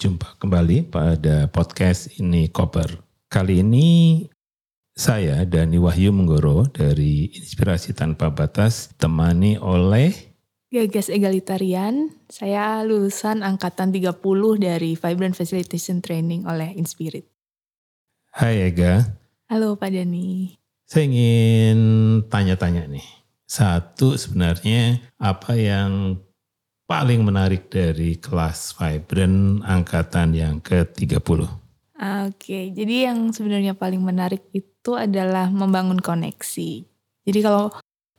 Halo, selamat jumpa kembali pada podcast ini Koper. Kali ini saya Dani Wahyu Menggoro dari Inspirasi Tanpa Batas temani oleh Gagas Egalitarian. Saya lulusan angkatan 30 dari Vibrant Facilitation Training oleh Inspirit. Hai Ega. Halo Pak Dani. Saya ingin tanya-tanya nih. Satu sebenarnya apa yang paling menarik dari kelas Vibrant angkatan yang ke-30? Oke, jadi yang sebenarnya paling menarik itu adalah membangun koneksi. Jadi kalau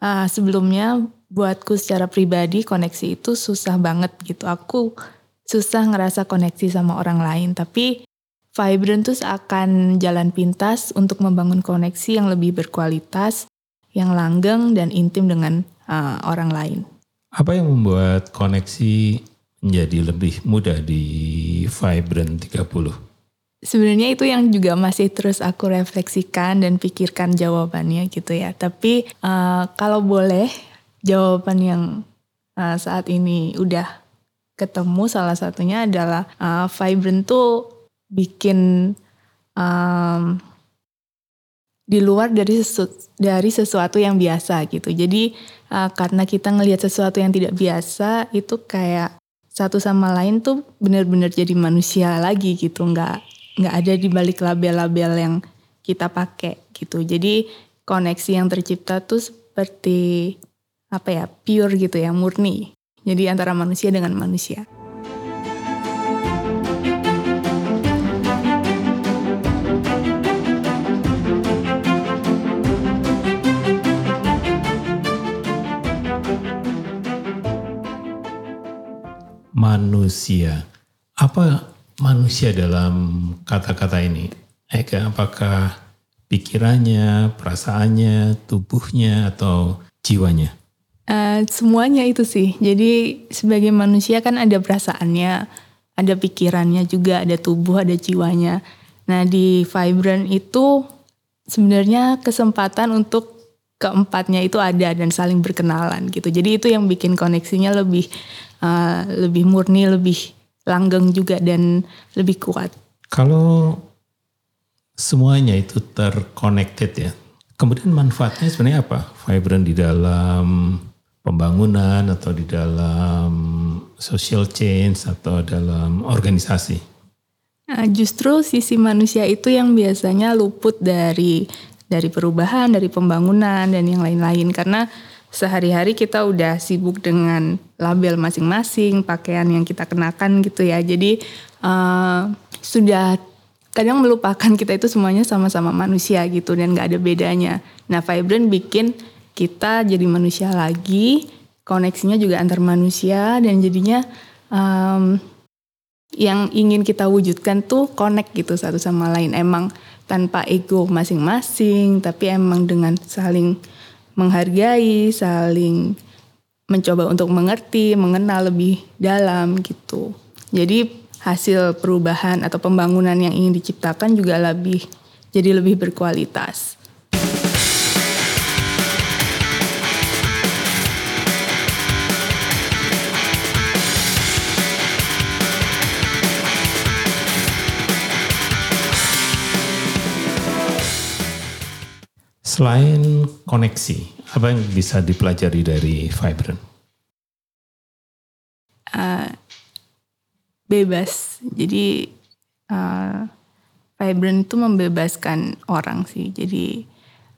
uh, sebelumnya buatku secara pribadi koneksi itu susah banget gitu. Aku susah ngerasa koneksi sama orang lain, tapi Vibrant tuh akan jalan pintas untuk membangun koneksi yang lebih berkualitas, yang langgeng dan intim dengan uh, orang lain. Apa yang membuat koneksi menjadi lebih mudah di Vibrant 30? Sebenarnya itu yang juga masih terus aku refleksikan dan pikirkan jawabannya gitu ya. Tapi uh, kalau boleh jawaban yang uh, saat ini udah ketemu salah satunya adalah uh, Vibrant tuh bikin um, di luar dari sesu, dari sesuatu yang biasa gitu. Jadi uh, karena kita ngelihat sesuatu yang tidak biasa itu kayak satu sama lain tuh benar-benar jadi manusia lagi gitu, nggak nggak ada di balik label-label yang kita pakai gitu. Jadi koneksi yang tercipta tuh seperti apa ya pure gitu ya murni. Jadi antara manusia dengan manusia. Manusia. Apa manusia dalam kata-kata ini? Eka, apakah pikirannya, perasaannya, tubuhnya, atau jiwanya? Uh, semuanya itu sih. Jadi sebagai manusia kan ada perasaannya, ada pikirannya juga, ada tubuh, ada jiwanya. Nah di Vibrant itu sebenarnya kesempatan untuk keempatnya itu ada dan saling berkenalan gitu. Jadi itu yang bikin koneksinya lebih uh, lebih murni, lebih langgeng juga dan lebih kuat. Kalau semuanya itu terconnected ya, kemudian manfaatnya sebenarnya apa? Vibrant di dalam pembangunan atau di dalam social change atau dalam organisasi? Nah, justru sisi manusia itu yang biasanya luput dari dari perubahan, dari pembangunan dan yang lain-lain karena sehari-hari kita udah sibuk dengan label masing-masing, pakaian yang kita kenakan gitu ya. Jadi uh, sudah kadang melupakan kita itu semuanya sama-sama manusia gitu dan nggak ada bedanya. Nah, Vibrant bikin kita jadi manusia lagi, koneksinya juga antar manusia dan jadinya um, yang ingin kita wujudkan tuh connect gitu satu sama lain. Emang tanpa ego masing-masing, tapi emang dengan saling menghargai, saling mencoba untuk mengerti, mengenal lebih dalam gitu. Jadi hasil perubahan atau pembangunan yang ingin diciptakan juga lebih jadi lebih berkualitas. Selain koneksi, apa yang bisa dipelajari dari Vibrant? Uh, bebas. Jadi uh, Vibrant itu membebaskan orang sih. Jadi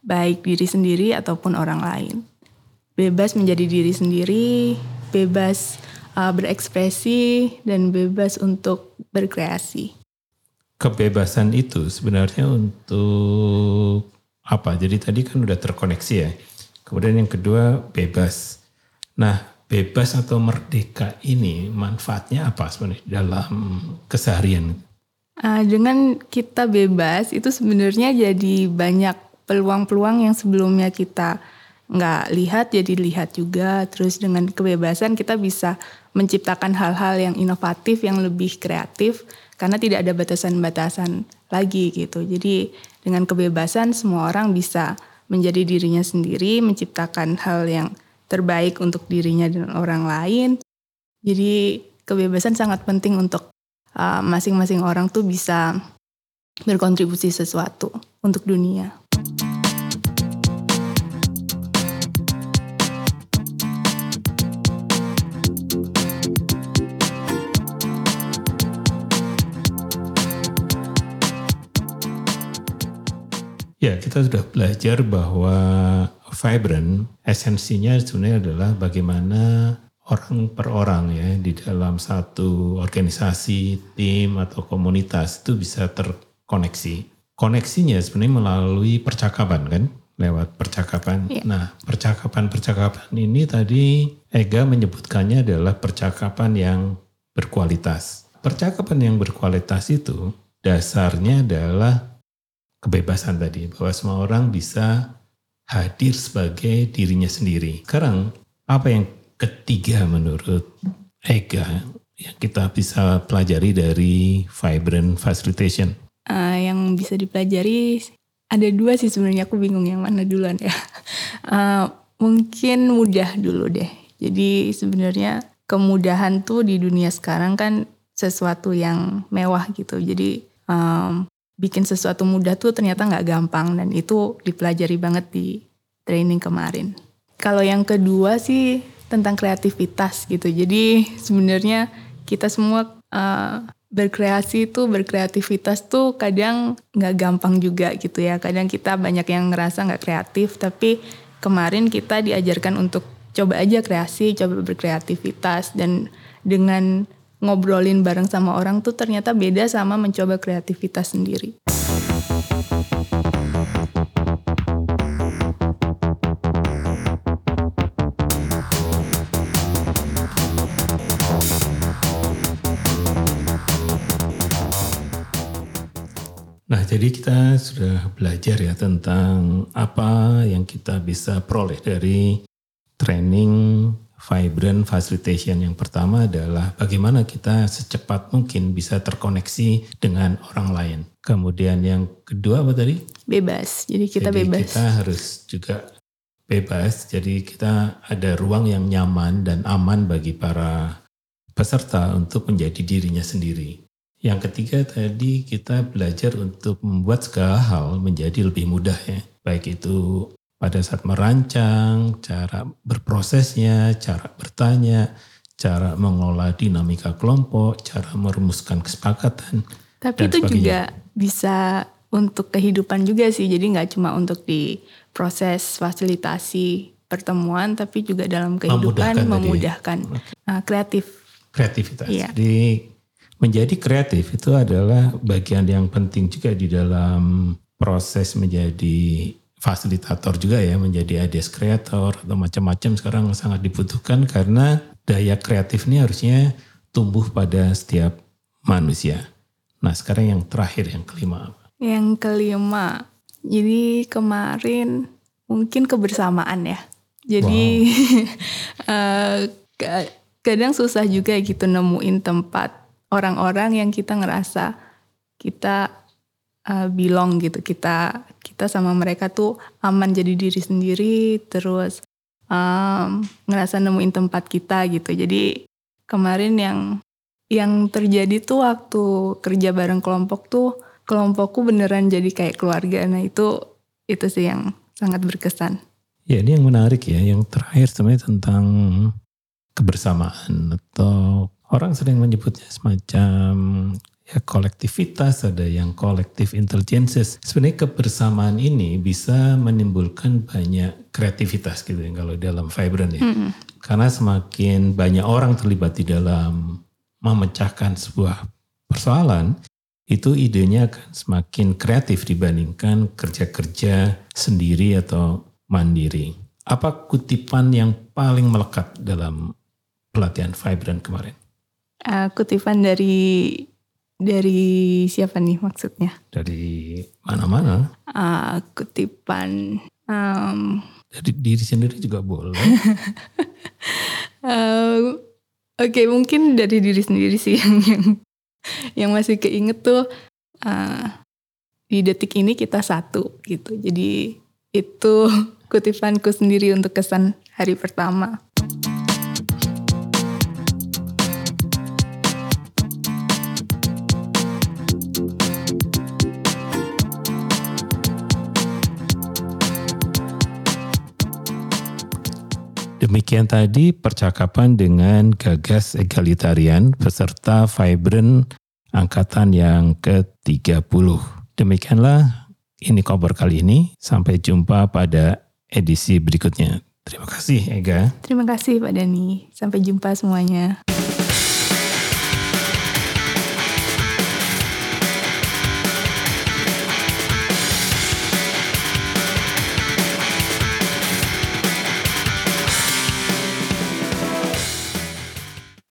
baik diri sendiri ataupun orang lain. Bebas menjadi diri sendiri, bebas uh, berekspresi dan bebas untuk berkreasi. Kebebasan itu sebenarnya untuk apa? Jadi tadi kan udah terkoneksi ya. Kemudian yang kedua bebas. Nah bebas atau merdeka ini manfaatnya apa sebenarnya dalam keseharian? Uh, dengan kita bebas itu sebenarnya jadi banyak peluang-peluang yang sebelumnya kita nggak lihat jadi lihat juga. Terus dengan kebebasan kita bisa menciptakan hal-hal yang inovatif, yang lebih kreatif karena tidak ada batasan-batasan lagi gitu. Jadi dengan kebebasan semua orang bisa menjadi dirinya sendiri, menciptakan hal yang terbaik untuk dirinya dan orang lain. Jadi kebebasan sangat penting untuk uh, masing-masing uh, orang tuh bisa berkontribusi sesuatu untuk dunia. Ya, kita sudah belajar bahwa vibrant esensinya sebenarnya adalah bagaimana orang per orang ya di dalam satu organisasi, tim atau komunitas itu bisa terkoneksi. Koneksinya sebenarnya melalui percakapan kan, lewat percakapan. Ya. Nah, percakapan-percakapan ini tadi Ega menyebutkannya adalah percakapan yang berkualitas. Percakapan yang berkualitas itu dasarnya adalah kebebasan tadi bahwa semua orang bisa hadir sebagai dirinya sendiri. Sekarang apa yang ketiga menurut Ega yang kita bisa pelajari dari vibrant facilitation? Uh, yang bisa dipelajari ada dua sih sebenarnya aku bingung yang mana duluan ya. Uh, mungkin mudah dulu deh. Jadi sebenarnya kemudahan tuh di dunia sekarang kan sesuatu yang mewah gitu. Jadi um, bikin sesuatu mudah tuh ternyata nggak gampang dan itu dipelajari banget di training kemarin. Kalau yang kedua sih tentang kreativitas gitu. Jadi sebenarnya kita semua uh, berkreasi itu berkreativitas tuh kadang nggak gampang juga gitu ya. Kadang kita banyak yang ngerasa nggak kreatif, tapi kemarin kita diajarkan untuk coba aja kreasi, coba berkreativitas dan dengan ngobrolin bareng sama orang tuh ternyata beda sama mencoba kreativitas sendiri. Nah, jadi kita sudah belajar ya tentang apa yang kita bisa peroleh dari training vibrant facilitation yang pertama adalah bagaimana kita secepat mungkin bisa terkoneksi dengan orang lain. Kemudian yang kedua apa tadi? Bebas. Jadi kita jadi bebas. Kita harus juga bebas. Jadi kita ada ruang yang nyaman dan aman bagi para peserta untuk menjadi dirinya sendiri. Yang ketiga tadi kita belajar untuk membuat segala hal menjadi lebih mudah ya. Baik itu pada saat merancang, cara berprosesnya, cara bertanya, cara mengelola dinamika kelompok, cara merumuskan kesepakatan. Tapi itu sebagainya. juga bisa untuk kehidupan juga sih, jadi nggak cuma untuk di proses fasilitasi pertemuan, tapi juga dalam kehidupan memudahkan. memudahkan. Nah, kreatif. Kreativitas. Iya. Jadi menjadi kreatif itu adalah bagian yang penting juga di dalam proses menjadi fasilitator juga ya menjadi ideas creator atau macam-macam sekarang sangat dibutuhkan karena daya kreatif ini harusnya tumbuh pada setiap manusia. Nah sekarang yang terakhir yang kelima. Yang kelima, jadi kemarin mungkin kebersamaan ya. Jadi wow. uh, kadang susah juga gitu nemuin tempat orang-orang yang kita ngerasa kita uh, belong gitu kita kita sama mereka tuh aman jadi diri sendiri terus um, ngerasa nemuin tempat kita gitu. Jadi kemarin yang yang terjadi tuh waktu kerja bareng kelompok tuh kelompokku beneran jadi kayak keluarga. Nah itu itu sih yang sangat berkesan. Ya ini yang menarik ya. Yang terakhir sebenarnya tentang kebersamaan atau orang sering menyebutnya semacam ya kolektivitas, ada yang kolektif intelligences. Sebenarnya kebersamaan ini bisa menimbulkan banyak kreativitas gitu ya kalau dalam vibrant ya. Mm -hmm. Karena semakin banyak orang terlibat di dalam memecahkan sebuah persoalan, itu idenya akan semakin kreatif dibandingkan kerja-kerja sendiri atau mandiri. Apa kutipan yang paling melekat dalam pelatihan Vibrant kemarin? Uh, kutipan dari dari siapa nih maksudnya? Dari mana-mana. Uh, kutipan. Um, Dari diri sendiri juga boleh. uh, Oke, okay, mungkin dari diri sendiri sih yang yang, yang masih keinget tuh uh, di detik ini kita satu gitu. Jadi itu kutipanku sendiri untuk kesan hari pertama. Demikian tadi percakapan dengan Gagas Egalitarian peserta Vibrant angkatan yang ke-30. Demikianlah ini kabar kali ini. Sampai jumpa pada edisi berikutnya. Terima kasih Ega. Terima kasih Pak Dani. Sampai jumpa semuanya.